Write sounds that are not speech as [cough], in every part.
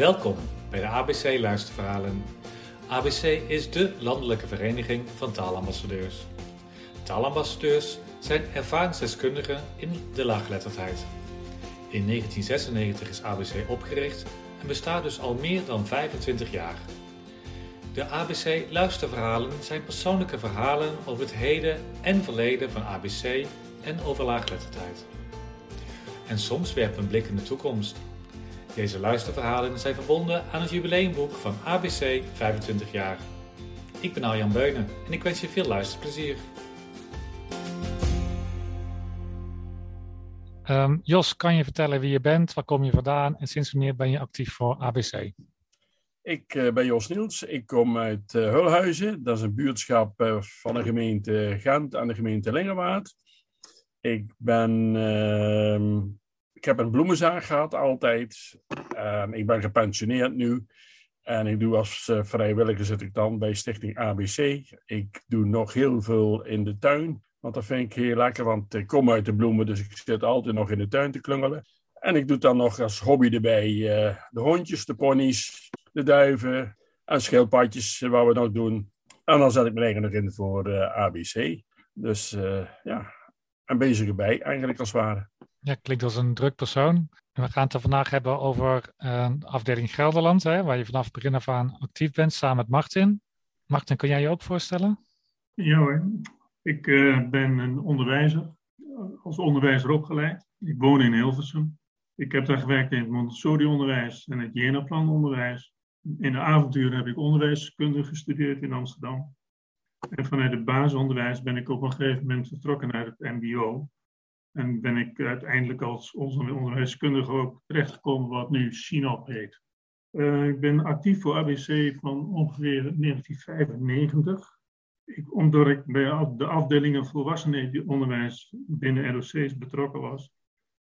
Welkom bij de ABC Luisterverhalen. ABC is de landelijke vereniging van taalambassadeurs. Taalambassadeurs zijn ervaringsdeskundigen in de laaggeletterdheid. In 1996 is ABC opgericht en bestaat dus al meer dan 25 jaar. De ABC Luisterverhalen zijn persoonlijke verhalen over het heden en verleden van ABC en over laaggeletterdheid. En soms werpen we een blik in de toekomst. Deze luisterverhalen zijn verbonden aan het jubileumboek van ABC 25 jaar. Ik ben Arjan Beunen en ik wens je veel luisterplezier. Ehm, Jos, kan je vertellen wie je bent, waar kom je vandaan en sinds wanneer ben je actief voor ABC? Ik uh, ben Jos Niels, ik kom uit uh, Hulhuizen. Dat is een buurtschap uh, van de gemeente Gent en de gemeente Lingewaard. Ik ben ehm, ik heb een bloemenzaak gehad altijd. En ik ben gepensioneerd nu. En ik doe als uh, vrijwilliger zit ik dan bij Stichting ABC. Ik doe nog heel veel in de tuin. Want dat vind ik heel lekker, want ik kom uit de bloemen, dus ik zit altijd nog in de tuin te klungelen. En ik doe dan nog als hobby erbij uh, de hondjes, de ponies, de duiven en schildpadjes, uh, wat we nog doen. En dan zet ik me eigenlijk nog in voor uh, ABC. Dus ja, en bezig erbij eigenlijk als het ware. Ja, klinkt als een druk persoon. we gaan het er vandaag hebben over uh, afdeling Gelderland, hè, waar je vanaf het begin af aan actief bent, samen met Martin. Martin, kun jij je ook voorstellen? Ja hoor, ik uh, ben een onderwijzer, als onderwijzer opgeleid. Ik woon in Hilversum. Ik heb daar gewerkt in het Montessori-onderwijs en het Jena-plan-onderwijs. In de avonturen heb ik onderwijskunde gestudeerd in Amsterdam. En vanuit het basisonderwijs ben ik op een gegeven moment vertrokken naar het MBO. En ben ik uiteindelijk als onderwijskundige ook terechtgekomen wat nu SINOP heet. Uh, ik ben actief voor ABC van ongeveer 1995. Ik, omdat ik bij de afdelingen volwassenenonderwijs binnen ROC's betrokken was,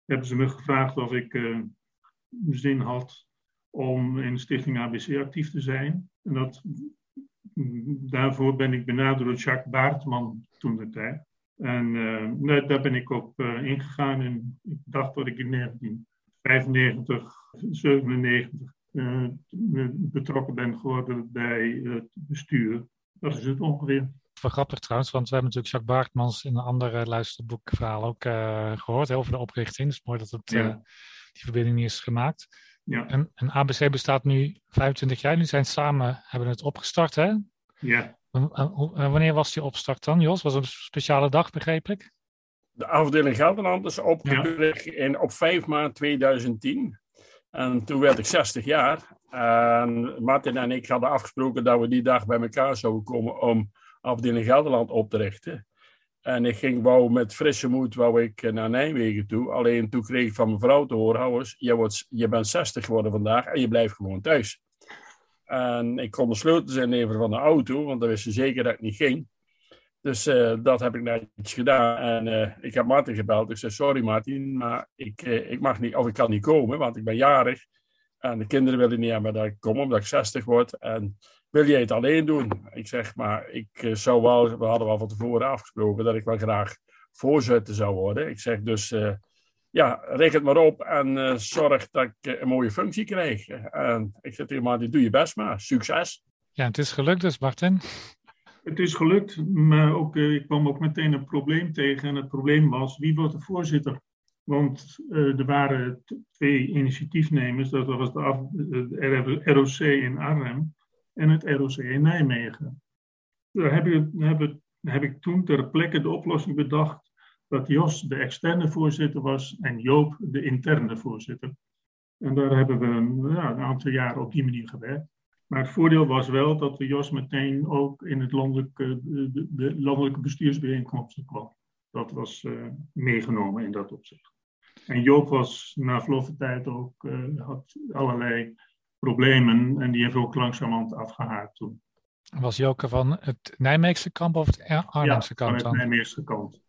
hebben ze me gevraagd of ik uh, zin had om in stichting ABC actief te zijn. En dat, daarvoor ben ik benaderd door Jacques Baartman toen de tijd. En uh, daar ben ik op uh, ingegaan. En ik dacht dat ik in 1995, 97 uh, betrokken ben geworden bij het bestuur. Dat is het ongeveer. Wel grappig trouwens, want we hebben natuurlijk Jacques Baartmans in een andere luisterboekverhaal ook gehoord over de oprichting. Het is mooi dat het, ja. die verbinding niet is gemaakt. Ja. En, en ABC bestaat nu 25 jaar. Nu zijn samen, hebben het opgestart hè? Ja. Wanneer was die opstart dan, Jos? Was het een speciale dag, begreep ik? De afdeling Gelderland is opgericht ja. in, op 5 maart 2010. En toen werd ik 60 jaar. En Martin en ik hadden afgesproken dat we die dag bij elkaar zouden komen om afdeling Gelderland op te richten. En ik ging wou met frisse moed wou ik naar Nijmegen toe. Alleen toen kreeg ik van mijn vrouw te horen, hou eens, je, wordt, je bent 60 geworden vandaag en je blijft gewoon thuis. En ik kon de sleutels inleveren van de auto, want dan wist ze zeker dat ik niet ging. Dus uh, dat heb ik netjes gedaan. En uh, ik heb Martin gebeld. Ik zei: Sorry, Martin, maar ik, uh, ik mag niet, of ik kan niet komen, want ik ben jarig. En de kinderen willen niet hebben dat ik kom, omdat ik 60 word. En wil jij het alleen doen? Ik zeg: Maar ik zou wel, we hadden wel van tevoren afgesproken dat ik wel graag voorzitter zou worden. Ik zeg dus ja, reken het maar op en uh, zorg dat ik uh, een mooie functie krijg. En ik zeg tegen Martin, doe je best maar. Succes. Ja, het is gelukt dus, Martin. Het is gelukt, maar ook, uh, ik kwam ook meteen een probleem tegen. En het probleem was, wie wordt de voorzitter? Want er waren twee initiatiefnemers, dat was de, af, de ROC in Arnhem en het ROC in Nijmegen. Daar heb, ik, heb, heb ik toen ter plekke de oplossing bedacht dat Jos de externe voorzitter was en Joop de interne voorzitter. En daar hebben we een, ja, een aantal jaren op die manier gewerkt. Maar het voordeel was wel dat we Jos meteen ook in het landelijke, de, de landelijke bestuursbijeenkomsten kwam. Dat was uh, meegenomen in dat opzicht. En Joop was na verloop van tijd ook, uh, had allerlei problemen en die heeft ook langzamerhand afgehaakt toen. Was Joke van het Nijmeegse kamp of het Arnhemse ja, kamp? van het Nijmeegse kant.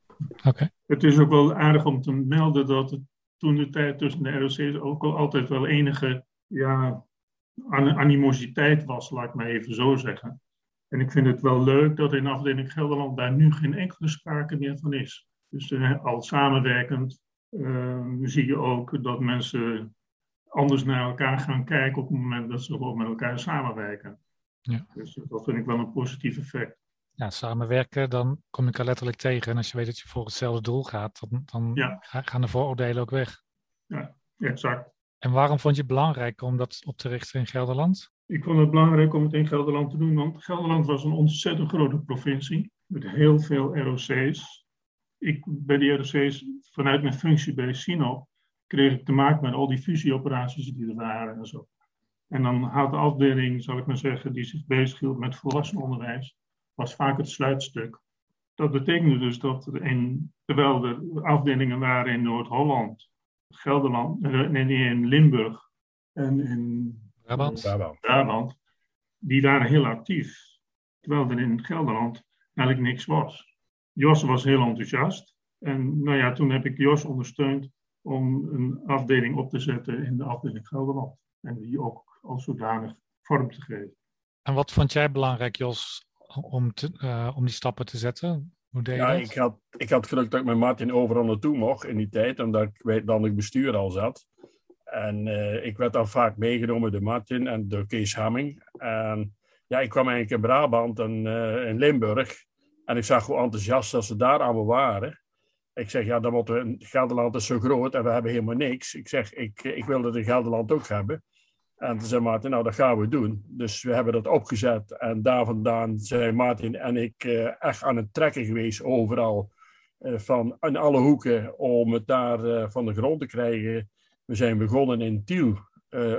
Okay. Het is ook wel aardig om te melden dat het toen de tijd tussen de ROC's ook al altijd wel enige ja, animositeit was, laat ik maar even zo zeggen. En ik vind het wel leuk dat in afdeling Gelderland daar nu geen enkele sprake meer van is. Dus uh, al samenwerkend uh, zie je ook dat mensen anders naar elkaar gaan kijken op het moment dat ze gewoon met elkaar samenwerken. Ja. Dus dat vind ik wel een positief effect. Ja, samenwerken, dan kom ik er letterlijk tegen. En als je weet dat je voor hetzelfde doel gaat, dan, dan Ja. ga- gaan de vooroordelen ook weg. Exact. En waarom vond je het belangrijk om dat op te richten in Gelderland? Ik vond het belangrijk om het in Gelderland te doen, want Gelderland was een ontzettend grote provincie met heel veel ROC's. Ik, bij die ROC's, vanuit mijn functie bij Sinop, kreeg ik te maken met al die fusieoperaties die er waren en zo. En dan had de afdeling, zal ik maar zeggen, die zich bezighield met volwassenenonderwijs, was vaak het sluitstuk. Dat betekende dus dat er in, terwijl er afdelingen waren in Noord-Holland, Gelderland, eh, nee, nee, in Limburg en in Brabant? Brabant. Brabant, die waren heel actief. Terwijl er in Gelderland eigenlijk niks was. Jos was heel enthousiast. En nou ja, toen heb ik Jos ondersteund om een afdeling op te zetten in de afdeling Gelderland. En die ook als zodanig vorm te geven. En wat vond jij belangrijk, Jos, om, te, eh, om die stappen te zetten? Hoe deed je Ja, dat? ik had, ik had geluk dat ik met Martin overal naartoe mocht in die tijd, omdat ik weet dan ik bestuur al zat. En eh, ik werd dan vaak meegenomen door Martin en door Kees Hamming. En ja, ik kwam eigenlijk in Brabant en eh, in Limburg. En ik zag hoe enthousiast dat ze daar allemaal waren. Ik zeg, ja, dan moeten we, Gelderland is zo groot en we hebben helemaal niks. Ik zeg, ik, ik wil dat in Gelderland ook hebben. En toen zei Martin, nou, dat gaan we doen. Dus we hebben dat opgezet. En daar vandaan zijn Martin en ik eh, echt aan het trekken geweest overal. eh, van in alle hoeken om het daar eh, van de grond te krijgen. We zijn begonnen in Tiel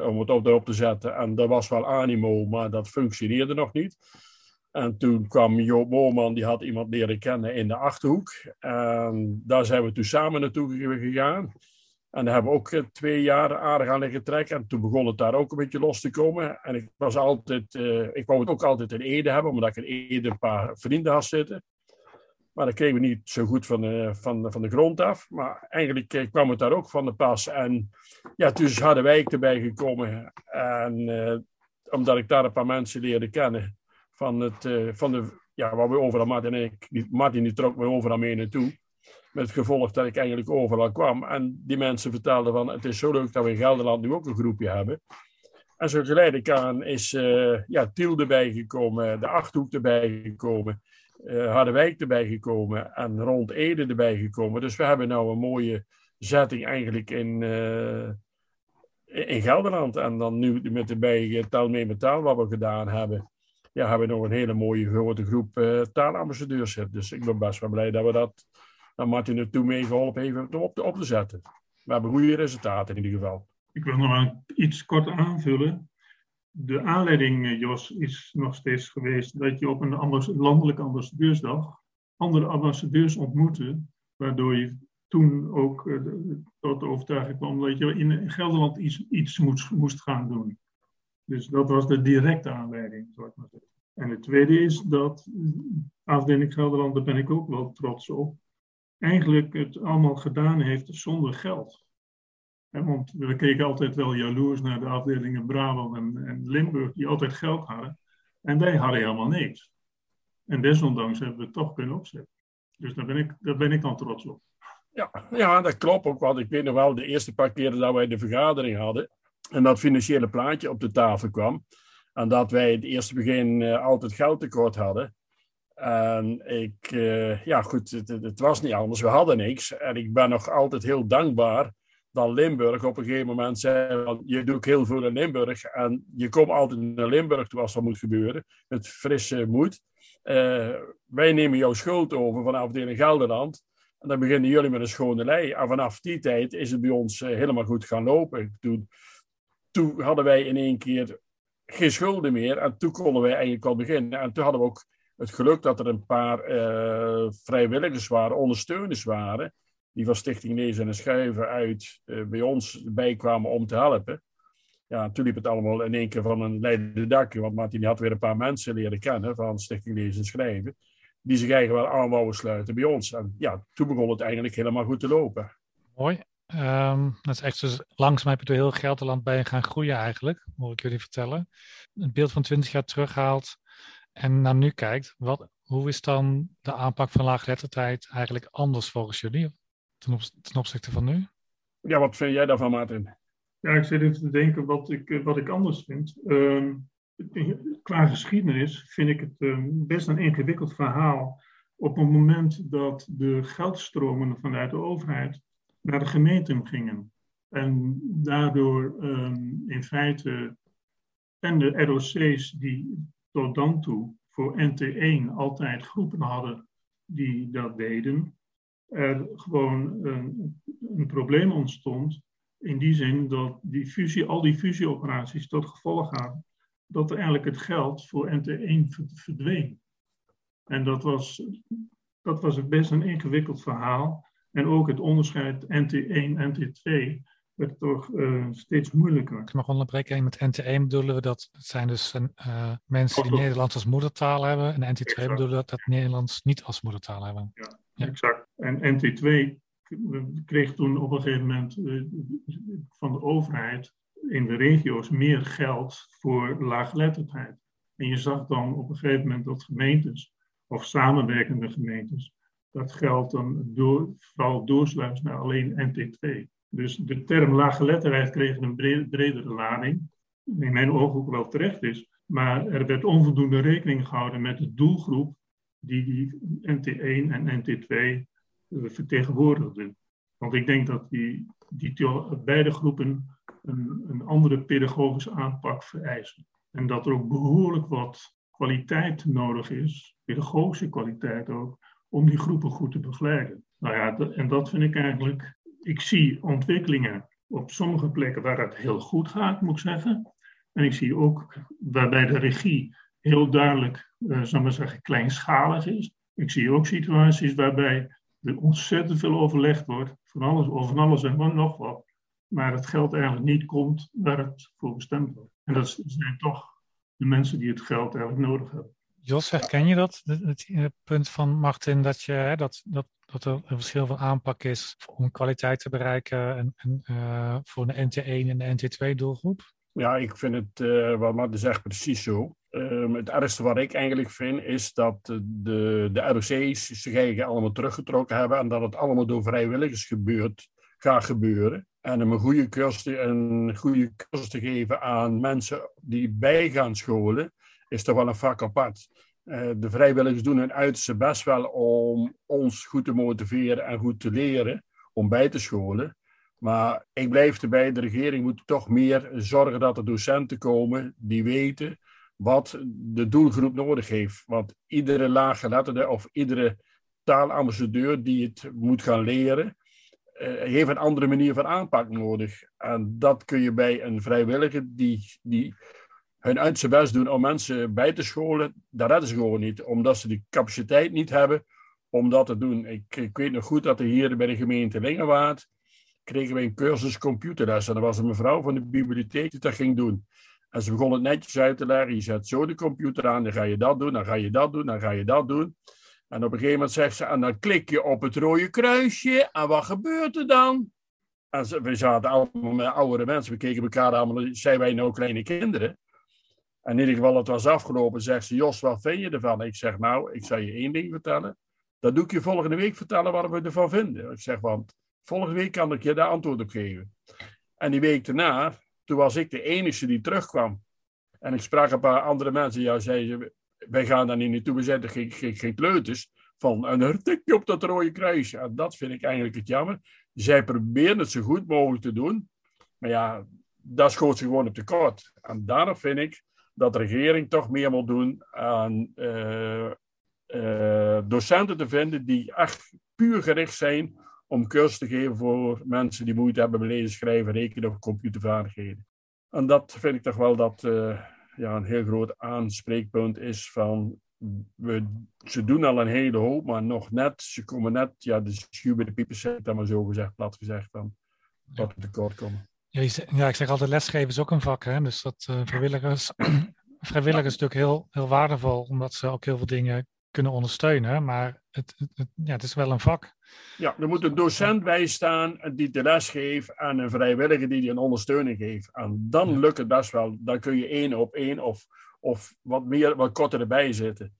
om het op erop te zetten. En dat was wel animo, maar dat functioneerde nog niet. En toen kwam Joop Moorman, die had iemand leren kennen in de Achterhoek. En daar zijn we toen samen naartoe gegaan. En daar hebben we ook eh, twee jaar aardig aan liggen trekken. En toen begon het daar ook een beetje los te komen. En ik was altijd, eh, ik wou het ook altijd in Ede hebben, omdat ik in Ede een paar vrienden had zitten. Maar dat kregen we niet zo goed van de, van, de- van de grond af. Maar eigenlijk eh, kwam het daar ook van de pas. En ja, toen is Harderwijk erbij gekomen. En eh, omdat ik daar een paar mensen leerde kennen. Van, het, eh, van de, ja, waar we overal, Martin en ik, Martin die trok me overal mee naartoe. Met gevolg dat ik eigenlijk overal kwam. En die mensen vertelden van, het is zo leuk dat we in Gelderland nu ook een groepje hebben. En zo geleidelijk aan is eh, ja, Tiel erbij gekomen, de Achterhoek erbij gekomen, eh, Harderwijk erbij gekomen en rond Ede erbij gekomen. Dus we hebben nou een mooie zetting eigenlijk in, eh, in Gelderland. En dan nu met erbij eh, Taal mee met Taal wat we gedaan hebben. Ja, hebben we nog een hele mooie grote groep taalambassadeurs. Dus ik ben best wel blij dat we dat, dat Martin er toe meegeholpen heeft om op te, op te zetten. We hebben goede resultaten in ieder geval. Ik wil nog iets kort aanvullen. De aanleiding, eh, Jos, is nog steeds geweest dat je op een landelijke ambassadeursdag andere ambassadeurs ontmoette, waardoor je toen ook eh, tot de overtuiging kwam dat je in Gelderland iets, iets moest, moest gaan doen. Dus dat was de directe aanleiding, zou ik maar zeggen. En het tweede is dat eh, afdeling Gelderland, daar ben ik ook wel trots op, eigenlijk het allemaal gedaan heeft zonder geld. Want we keken altijd wel jaloers naar de afdelingen Brabant en, en Limburg, die altijd geld hadden. En wij hadden helemaal niks. En desondanks hebben we het toch kunnen opzetten. Dus daar ben ik, daar ben ik dan trots op. Ja, ja, dat klopt ook. Want ik weet nog wel de eerste paar keren dat wij de vergadering hadden. En dat financiële plaatje op de tafel kwam. En dat wij het eerste begin eh, altijd geldtekort hadden. En ik, eh, ja goed, het, het- het was niet anders. We hadden niks. En ik ben nog altijd heel dankbaar dat Limburg op een gegeven moment zei: Je doet heel veel in Limburg. En je komt altijd naar Limburg toe als dat moet gebeuren. Met frisse moed. Eh, wij nemen jouw schuld over van afdeling Gelderland. En dan beginnen jullie met een schone lei. En vanaf die tijd is het bij ons eh, helemaal goed gaan lopen. Toen, toen hadden wij in één keer geen schulden meer. En toen konden wij eigenlijk al beginnen. En toen hadden we ook het geluk dat er een paar eh, vrijwilligers waren, ondersteuners waren. Die van Stichting Lezen en Schrijven uit eh, bij ons bijkwamen om te helpen. Ja, toen liep het allemaal in één keer van een leidende dakje. Want Martin had weer een paar mensen leren kennen van Stichting Lezen en Schrijven die zich eigenlijk wel aan wouden sluiten bij ons. En ja, toen begon het eigenlijk helemaal goed te lopen. Mooi. Ehm, dat is echt dus heb je door heel Gelderland bij gaan groeien eigenlijk, hoor ik jullie vertellen. Een beeld van 20 jaar terughaalt en naar nu kijkt. Wat, hoe is dan de aanpak van laaggeletterdheid eigenlijk anders volgens jullie ten, op- ten opzichte van nu? Ja, wat vind jij daarvan, Martin? Ja, ik zit even te denken wat ik, wat ik anders vind. Ehm, qua geschiedenis vind ik het ehm, best een ingewikkeld verhaal. Op het moment dat de geldstromen vanuit de overheid naar de gemeenten gingen. En daardoor ehm, in feite en de ROC's die tot dan toe voor NT1 altijd groepen hadden die dat deden, er gewoon een, een probleem ontstond. In die zin dat die fusie, al die fusieoperaties tot gevolg hadden dat er eigenlijk het geld voor NT1 verdween. En dat was, dat was best een ingewikkeld verhaal. En ook het onderscheid NT1 en NT2 werd toch uh, steeds moeilijker. Ik mag onderbreken. Met NT1 bedoelen we dat het zijn dus uh, mensen die Nederlands als moedertaal hebben. En NT2 exact. bedoelen dat, dat Nederlands niet als moedertaal hebben. Ja, ja. exact. En NT2 kreeg toen op een gegeven moment uh, van de overheid in de regio's meer geld voor laaggeletterdheid. En je zag dan op een gegeven moment dat gemeentes, of samenwerkende gemeentes, dat geld dan door, vooral doorsluist naar alleen NT2. Dus de term laaggeletterdheid kreeg een bredere lading, in mijn ogen ook wel terecht is. Maar er werd onvoldoende rekening gehouden met de doelgroep die die NT1 en NT2 eh, vertegenwoordigden. Want ik denk dat die, die beide groepen een, een andere pedagogische aanpak vereisen. En dat er ook behoorlijk wat kwaliteit nodig is, pedagogische kwaliteit ook, om die groepen goed te begeleiden. Nou ja, en dat vind ik eigenlijk. Ik zie ontwikkelingen op sommige plekken waar het heel goed gaat, moet ik zeggen. En ik zie ook waarbij de regie heel duidelijk, uh, zal maar zeggen, kleinschalig is. Ik zie ook situaties waarbij er ontzettend veel overlegd wordt, van alles, over alles en nog wat maar het geld eigenlijk niet komt waar het voor bestemd wordt. En dat zijn toch de mensen die het geld eigenlijk nodig hebben. Jos, herken je dat? Het, het punt van Martin dat, je, hè, dat, dat, dat er een verschil van aanpak is om kwaliteit te bereiken en, uh, voor de NT1 en de NT2 doelgroep? Ja, ik vind het, uh, wat Martin zegt, precies zo. Um, het ergste wat ik eigenlijk vind, is dat de, de ROC's zich eigenlijk allemaal teruggetrokken hebben en dat het allemaal door vrijwilligers gebeurt, gaat gebeuren. En om een goede cursus, een goede cursus te geven aan mensen die bij gaan scholen, is toch wel een vak apart. Uh, de vrijwilligers doen hun uiterste best wel om ons goed te motiveren en goed te leren om bij te scholen. Maar ik blijf erbij, de regering moet toch meer zorgen dat er docenten komen die weten wat de doelgroep nodig heeft. Want iedere laaggeletterde of iedere taalambassadeur die het moet gaan leren, uh, heeft een andere manier van aanpak nodig. En dat kun je bij een vrijwilliger die, die hun uiterste best doen om mensen bij te scholen, dat redden ze gewoon niet, omdat ze die capaciteit niet hebben om dat te doen. Ik, weet nog goed dat er hier bij de gemeente Lingewaard kregen we een cursus computerles. En er was een mevrouw van de bibliotheek die dat ging doen. En ze begon het netjes uit te leggen. Je zet zo de computer aan, dan ga je dat doen, dan ga je dat doen, dan ga je dat doen. En op een gegeven moment zegt ze, en dan klik je op het rode kruisje, en wat gebeurt er dan? En we zaten allemaal met oudere mensen, we keken elkaar allemaal, zijn wij nou kleine kinderen? In ieder geval, het was afgelopen, zegt ze, Jos, wat vind je ervan? Ik zeg, nou, ik zal je één ding vertellen. Dat doe ik je volgende week vertellen wat we ervan vinden. Ik zeg, want volgende week kan ik je daar antwoord op geven. En die week daarna, toen was ik de enige die terugkwam. En ik sprak een paar andere mensen, ja, zeiden wij gaan daar niet naartoe, we zetten geen, geen, geen kleuters van een tikje op dat rode kruisje. En dat vind ik eigenlijk het jammer. Zij proberen het zo goed mogelijk te doen, maar ja, dat schoot ze gewoon op tekort. En daarom vind ik dat de regering toch meer moet doen aan uh, uh, docenten te vinden die echt puur gericht zijn om cursus te geven voor mensen die moeite hebben met lezen, schrijven, rekenen of computervaardigheden. En dat vind ik toch wel dat, uh, ja, een heel groot aanspreekpunt is van we, ze doen al een hele hoop, maar nog net, ze komen net, ja, de schuw bij de piepers dan maar zo gezegd, plat gezegd, van dat we tekort komen. Ja, ik zeg altijd, lesgeven is ook een vak, hè? dus dat uh, vrijwilligers, [clears throat] vrijwilligers is natuurlijk heel, heel waardevol, omdat ze ook heel veel dingen kunnen ondersteunen, maar het, het, ja, het is wel een vak. Ja, er moet een docent bij staan die de les geeft en een vrijwilliger die een ondersteuning geeft. En dan lukt het best wel. Dan kun je één op één of, of wat meer, wat korter erbij zitten.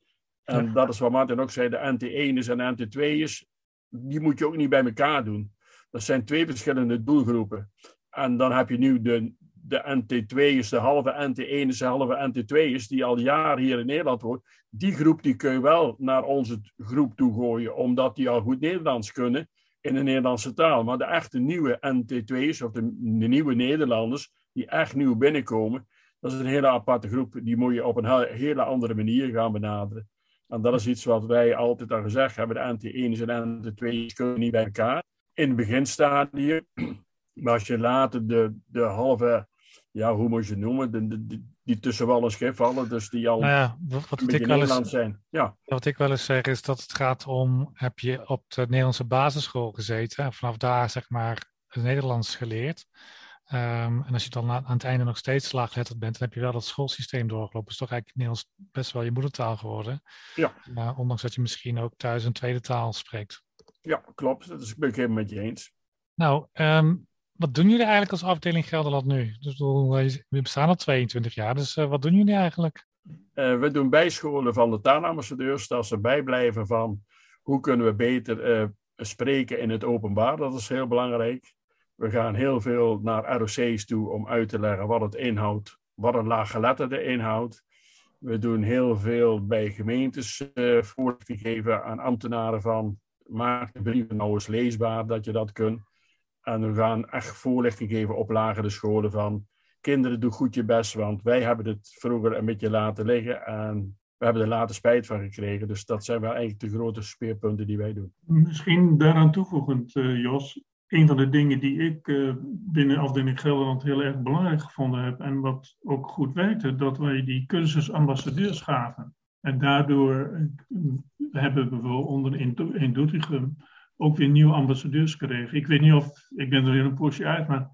En dat is wat Martin ook zei, de NT1 is en NT2 is, die moet je ook niet bij elkaar doen. Dat zijn twee verschillende doelgroepen. En dan heb je nu de, de NT2's, de halve NT1's, de halve NT2's, die al jaren hier in Nederland woont. Die groep die kun je wel naar onze groep toe gooien, omdat die al goed Nederlands kunnen in de Nederlandse taal. Maar de echte nieuwe NT2's, of de, de nieuwe Nederlanders, die echt nieuw binnenkomen, dat is een hele aparte groep. Die moet je op een hele andere manier gaan benaderen. En dat is iets wat wij altijd al gezegd hebben. De NT1's en NT2's kunnen niet bij elkaar. In het beginstadium. Maar als je later de, de halve, ja, hoe moet je het noemen, de, de, die tussen wal en schip vallen, dus die al nou ja, wat, wat ik wel eens, zijn. Ja. Wat ik wel eens zeg is dat het gaat om, heb je op de Nederlandse basisschool gezeten en vanaf daar zeg maar het Nederlands geleerd. Um, en als je dan aan het einde nog steeds slaaggeletterd bent, dan heb je wel dat schoolsysteem doorgelopen. is toch eigenlijk Nederlands best wel je moedertaal geworden. Ja. Uh, ondanks dat je misschien ook thuis een tweede taal spreekt. Ja, klopt. Dat is ik helemaal met je eens. Nou, um, wat doen jullie eigenlijk als afdeling Gelderland nu? Dus we bestaan al 22 jaar, dus uh, wat doen jullie eigenlijk? Uh, we doen bijscholen van de taalambassadeurs, dat ze bijblijven van hoe kunnen we beter uh, spreken in het openbaar. Dat is heel belangrijk. We gaan heel veel naar ROC's toe om uit te leggen wat het inhoudt, wat een laaggeletterde inhoudt. We doen heel veel bij gemeentes uh, voorlichting geven aan ambtenaren van maak de brieven nou eens leesbaar dat je dat kunt. En we gaan echt voorlichting geven op lagere scholen van kinderen doe goed je best, want wij hebben het vroeger een beetje laten liggen en we hebben er later spijt van gekregen. Dus dat zijn wel eigenlijk de grote speerpunten die wij doen. Misschien daaraan toevoegend, uh, Jos, een van de dingen die ik uh, binnen afdeling Gelderland heel erg belangrijk gevonden heb en wat ook goed werkte, dat wij die cursus ambassadeurs gaven. En daardoor uh, hebben we onder in, in Doetinchem ook weer nieuwe ambassadeurs gekregen. Ik weet niet of, ik ben er in een poosje uit, maar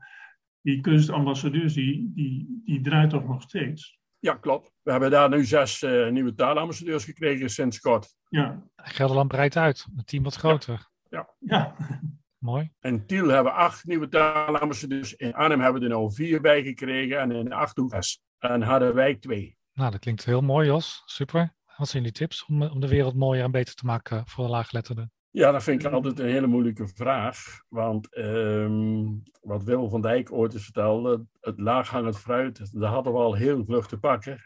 die cursus ambassadeurs, die, die, die draait toch nog steeds. Ja, klopt. We hebben daar nu zes uh, nieuwe taalambassadeurs gekregen sinds kort. Ja. Gelderland breidt uit, het team wat groter. Ja. ja. [laughs] Mooi. In Tiel hebben we acht nieuwe taalambassadeurs. In Arnhem hebben we er nou vier bij gekregen en in Achterhoek zes. En Harderwijk twee. Nou, dat klinkt heel mooi, Jos. Super. Wat zijn die tips om, om de wereld mooier en beter te maken voor de laaggeletterden? Ja, dat vind ik altijd een hele moeilijke vraag. Want um, wat Wil van Dijk ooit eens vertelde, het laaghangend fruit, daar hadden we al heel vlug te pakken.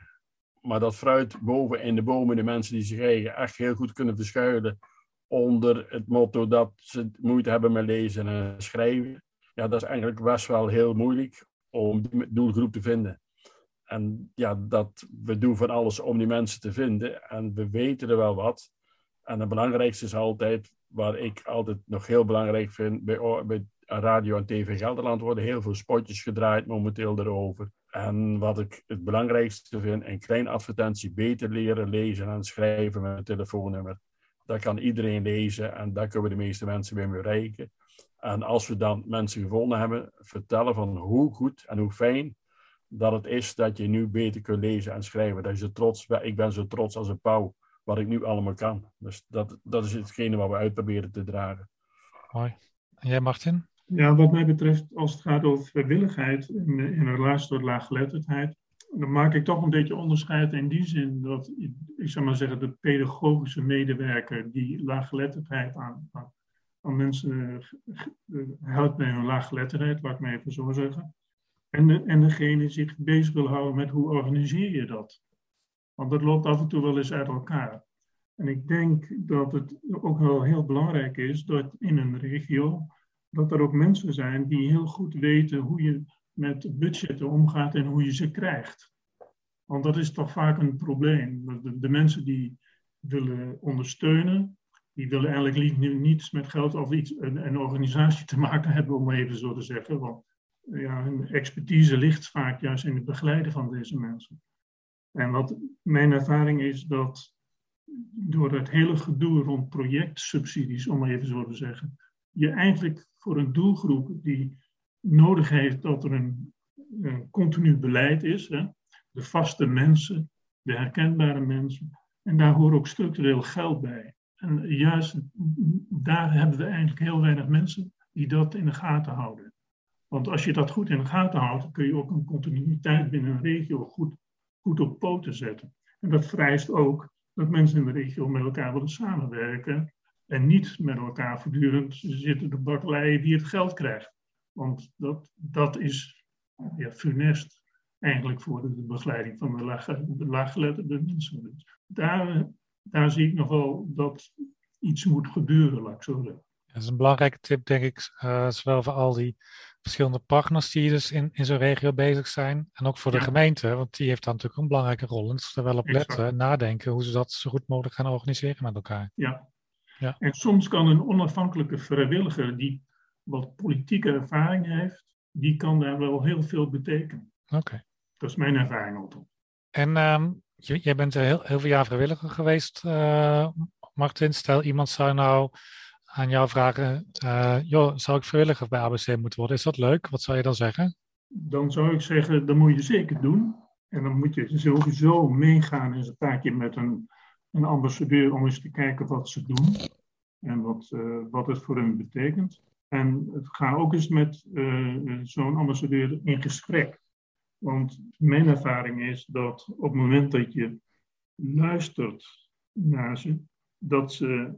Maar dat fruit boven in de bomen, de mensen die zich eigen echt heel goed kunnen verschuilen onder het motto dat ze moeite hebben met lezen en schrijven. Ja, dat is eigenlijk best wel heel moeilijk om die doelgroep te vinden. En ja, dat, we doen van alles om die mensen te vinden. En we weten er wel wat. En het belangrijkste is altijd, waar ik altijd nog heel belangrijk vind, bij, bij Radio en TV Gelderland worden heel veel spotjes gedraaid momenteel erover. En wat ik het belangrijkste vind, een klein advertentie beter leren lezen en schrijven met een telefoonnummer. Dat kan iedereen lezen en daar kunnen we de meeste mensen mee bereiken. En als we dan mensen gevonden hebben, vertellen van hoe goed en hoe fijn dat het is dat je nu beter kunt lezen en schrijven. Dat je trots, ik ben zo trots als een pauw wat ik nu allemaal kan. Dus dat, dat is hetgene wat we uitproberen te dragen. Mooi. En jij Martin? Ja, wat mij betreft, als het gaat over vrijwilligheid in, in relatie tot laaggeletterdheid, dan maak ik toch een beetje onderscheid in die zin dat, ik zou maar zeggen, de pedagogische medewerker die laaggeletterdheid aan, aan, aan mensen uh, helpt bij hun laaggeletterdheid, laat ik me even zo zeggen. En, de, en degene die zich bezig wil houden met hoe organiseer je dat. Want dat loopt af en toe wel eens uit elkaar. En ik denk dat het ook wel heel belangrijk is dat in een regio, dat er ook mensen zijn die heel goed weten hoe je met budgetten omgaat en hoe je ze krijgt. Want dat is toch vaak een probleem. De, de mensen die willen ondersteunen, die willen eigenlijk niets met geld of iets, een, een, organisatie te maken hebben, om even zo te zeggen. Want ja, hun expertise ligt vaak juist in het begeleiden van deze mensen. En wat mijn ervaring is dat door het hele gedoe rond projectsubsidies, om maar even zo te zeggen, je eigenlijk voor een doelgroep die nodig heeft dat er een, continu beleid is, hè, de vaste mensen, de herkenbare mensen, en daar hoort ook structureel geld bij. En juist daar hebben we eigenlijk heel weinig mensen die dat in de gaten houden. Want als je dat goed in de gaten houdt, kun je ook een continuïteit binnen een regio goed goed op poten zetten. En dat vereist ook dat mensen in de regio met elkaar willen samenwerken en niet met elkaar voortdurend zitten de bakkeleien wie het geld krijgt. Want dat, dat is ja, funest eigenlijk voor de begeleiding van de, de laaggeletterde mensen. Daar, daar zie ik nog wel dat iets moet gebeuren, laat ik zo. Dat is een belangrijke tip, denk ik, uh, zowel voor al die verschillende partners die dus in, in zo'n regio bezig zijn, en ook voor de gemeente, want die heeft dan natuurlijk een belangrijke rol. En ze er wel op letten, nadenken hoe ze dat zo goed mogelijk gaan organiseren met elkaar. Ja. ja. En soms kan een onafhankelijke vrijwilliger die wat politieke ervaring heeft, die kan daar wel heel veel betekenen. Oké. Dat is mijn ervaring altijd. En um, jij bent heel, heel veel jaar vrijwilliger geweest, uh, Martin. Stel, iemand zou nou aan jou vragen, uh, joh, zou ik vrijwilliger bij ABC moeten worden? Is dat leuk? Wat zou je dan zeggen? Dan zou ik zeggen, dat moet je zeker doen. En dan moet je sowieso meegaan eens een paar keer met een, een ambassadeur om eens te kijken wat ze doen en wat, uh, wat het voor hen betekent. En ga ook eens met uh, zo'n ambassadeur in gesprek. Want mijn ervaring is dat op het moment dat je luistert naar ze, dat ze,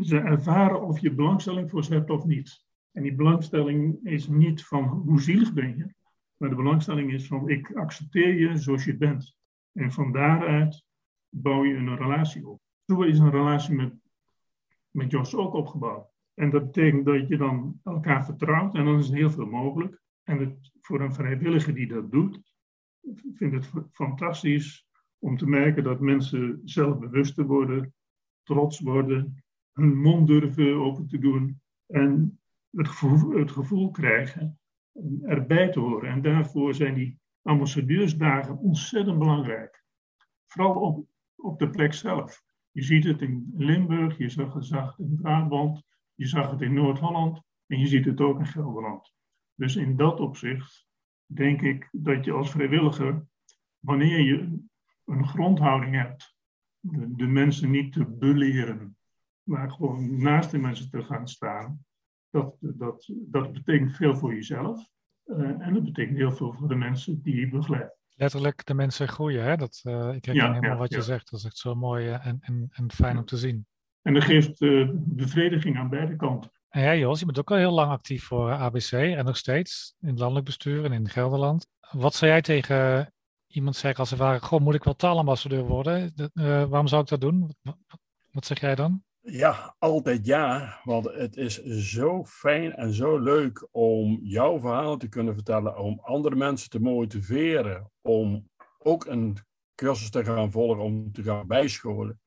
ze ervaren of je belangstelling voor ze hebt of niet. En die belangstelling is niet van hoe zielig ben je, maar de belangstelling is van ik accepteer je zoals je bent. En van daaruit bouw je een relatie op. Zo is een relatie met, met Jos ook opgebouwd. En dat betekent dat je dan elkaar vertrouwt en dan is er heel veel mogelijk. En voor een vrijwilliger die dat doet, vind het fantastisch om te merken dat mensen zelfbewuster worden, trots worden, hun mond durven open te doen en het gevoel, het gevoel krijgen erbij te horen. En daarvoor zijn die ambassadeursdagen ontzettend belangrijk. Vooral op, op de plek zelf. Je ziet het in Limburg, je zag het in Brabant, je zag het in Noord-Holland en je ziet het ook in Gelderland. Dus in dat opzicht denk ik dat je als vrijwilliger, wanneer je een grondhouding hebt, de, de mensen niet te beleren, maar gewoon naast de mensen te gaan staan, dat, dat, dat betekent veel voor jezelf. Uh, en dat betekent heel veel voor de mensen die je begeleidt. Letterlijk de mensen groeien, hè? Dat, uh, ik herken helemaal wat je zegt. Dat is echt zo mooi uh, en, en, en fijn om te zien. En dat geeft bevrediging aan beide kanten. En jij Jos, je bent ook al heel lang actief voor ABC en nog steeds in het landelijk bestuur en in Gelderland. Wat zou jij tegen iemand zeggen als ze vragen, goh, moet ik wel taalambassadeur worden? waarom zou ik dat doen? Wat zeg jij dan? Ja, altijd ja. Want het is zo fijn en zo leuk om jouw verhaal te kunnen vertellen, om andere mensen te motiveren, om ook een cursus te gaan volgen, om te gaan bijscholen.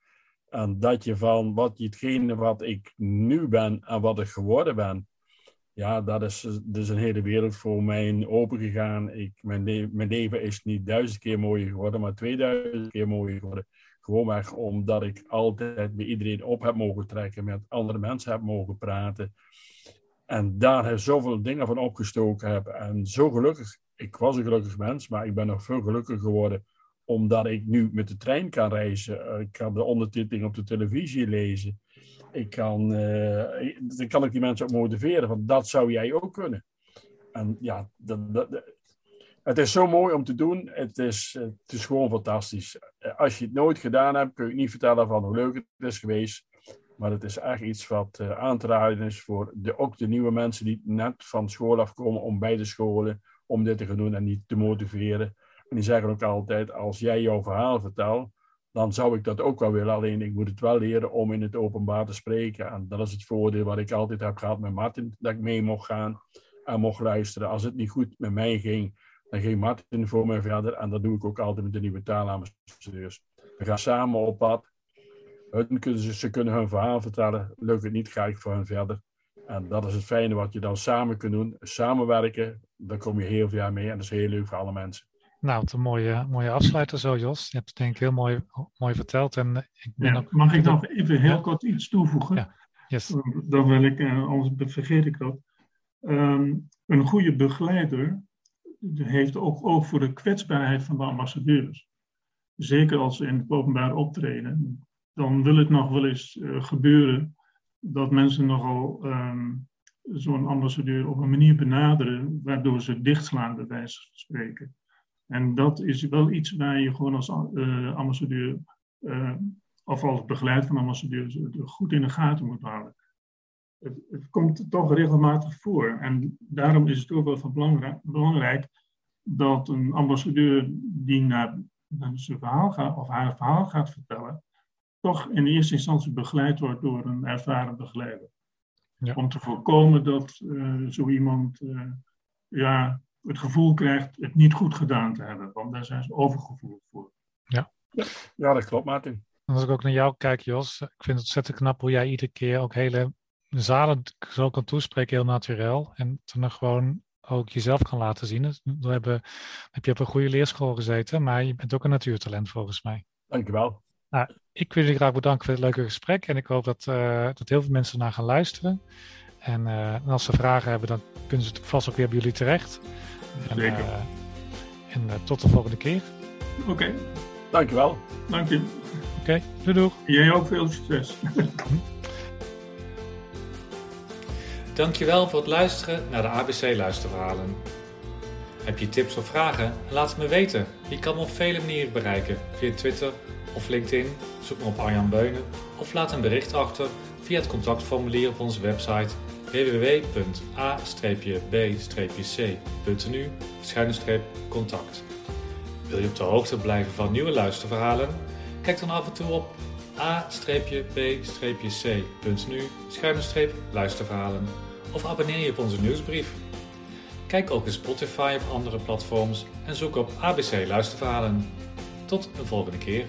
En dat je van wat hetgene wat ik nu ben en wat ik geworden ben, ja, dat is, is een hele wereld voor mij opengegaan. Ik, mijn, mijn leven is niet duizend keer mooier geworden, maar tweeduizend keer mooier geworden. Gewoonweg omdat ik altijd bij iedereen op heb mogen trekken, met andere mensen heb mogen praten. En daar heb zoveel dingen van opgestoken heb. En zo gelukkig, ik was een gelukkig mens, maar ik ben nog veel gelukkiger geworden omdat ik nu met de trein kan reizen. Eh, ik kan de ondertiteling op de televisie lezen. Ik kan, uh, dan kan ik die mensen ook motiveren, van dat zou jij ook kunnen. En ja, dat, het is zo mooi om te doen. Het is, het is gewoon fantastisch. Als je het nooit gedaan hebt, kun je niet vertellen van hoe leuk het is geweest. Maar het is echt iets wat uh, aan te raden is voor de, ook de nieuwe mensen die net van school afkomen om bij de scholen om dit te gaan doen en niet te motiveren. En die zeggen ook altijd, als jij jouw verhaal vertelt, dan zou ik dat ook wel willen. Alleen ik moet het wel leren om in het openbaar te spreken. En dat is het voordeel wat ik altijd heb gehad met Martin, dat ik mee mocht gaan en mocht luisteren. Als het niet goed met mij ging, dan ging Martin voor mij verder. En dat doe ik ook altijd met de nieuwe taalambassadeurs. We gaan samen op pad. Hun, ze kunnen hun verhaal vertellen. Lukt het niet, ga ik voor hen verder. En dat is het fijne wat je dan samen kunt doen. Samenwerken, daar kom je heel veel mee. En dat is heel leuk voor alle mensen. Nou, wat een mooie, mooie afsluiter zo, Jos. Je hebt het denk ik heel mooi, mooi verteld. En ik ben ja, ook... Mag ik nog even heel kort iets toevoegen? Ja. Yes. Dan wil ik, eh, anders vergeet ik dat. Um, een goede begeleider heeft ook oog voor de kwetsbaarheid van de ambassadeurs. Zeker als ze in het openbaar optreden. Dan wil het nog wel eens uh, gebeuren dat mensen nogal um, zo'n ambassadeur op een manier benaderen waardoor ze dichtslaan, bij wijze van spreken. En dat is wel iets waar je gewoon als uh, ambassadeur uh, of als begeleid van ambassadeurs goed in de gaten moet houden. Het, het, komt toch regelmatig voor. En daarom is het ook wel van belangrijk, belangrijk dat een ambassadeur die naar, naar zijn verhaal gaat, of haar verhaal gaat vertellen, toch in eerste instantie begeleid wordt door een ervaren begeleider. Ja. Om te voorkomen dat uh, zo iemand uh, ja, het gevoel krijgt het niet goed gedaan te hebben. Want daar zijn ze overgevoelig voor. Ja, ja dat klopt, Martin. als ik ook naar jou kijk, Jos, ik vind het ontzettend knap hoe jij iedere keer ook hele zalen zo kan toespreken, heel natuurlijk. En dan gewoon ook jezelf kan laten zien. Dus we hebben, heb je op een goede leerschool gezeten, maar je bent ook een natuurtalent volgens mij. Dankjewel. Nou, ik wil je graag bedanken voor het leuke gesprek en ik hoop dat, uh, dat heel veel mensen naar gaan luisteren. En, uh, als ze vragen hebben, dan kunnen ze vast ook weer bij jullie terecht. En, Zeker. Uh, en tot de volgende keer. Oké. Okay. Dankjewel. Dank je. Oké, okay, doei doeg. Jij ook veel succes. [laughs] Dankjewel voor het luisteren naar de ABC Luisterverhalen. Heb je tips of vragen? Laat het me weten. Je kan me op vele manieren bereiken. Via Twitter of LinkedIn. Zoek me op Arjan Beunen. Of laat een bericht achter via het contactformulier op onze website www.a-b-c.nu contact. Wil je op de hoogte blijven van nieuwe luisterverhalen? Kijk dan af en toe op a-b-c.nu luisterverhalen of abonneer je op onze nieuwsbrief. Kijk ook in Spotify of andere platforms en zoek op ABC Luisterverhalen. Tot een volgende keer.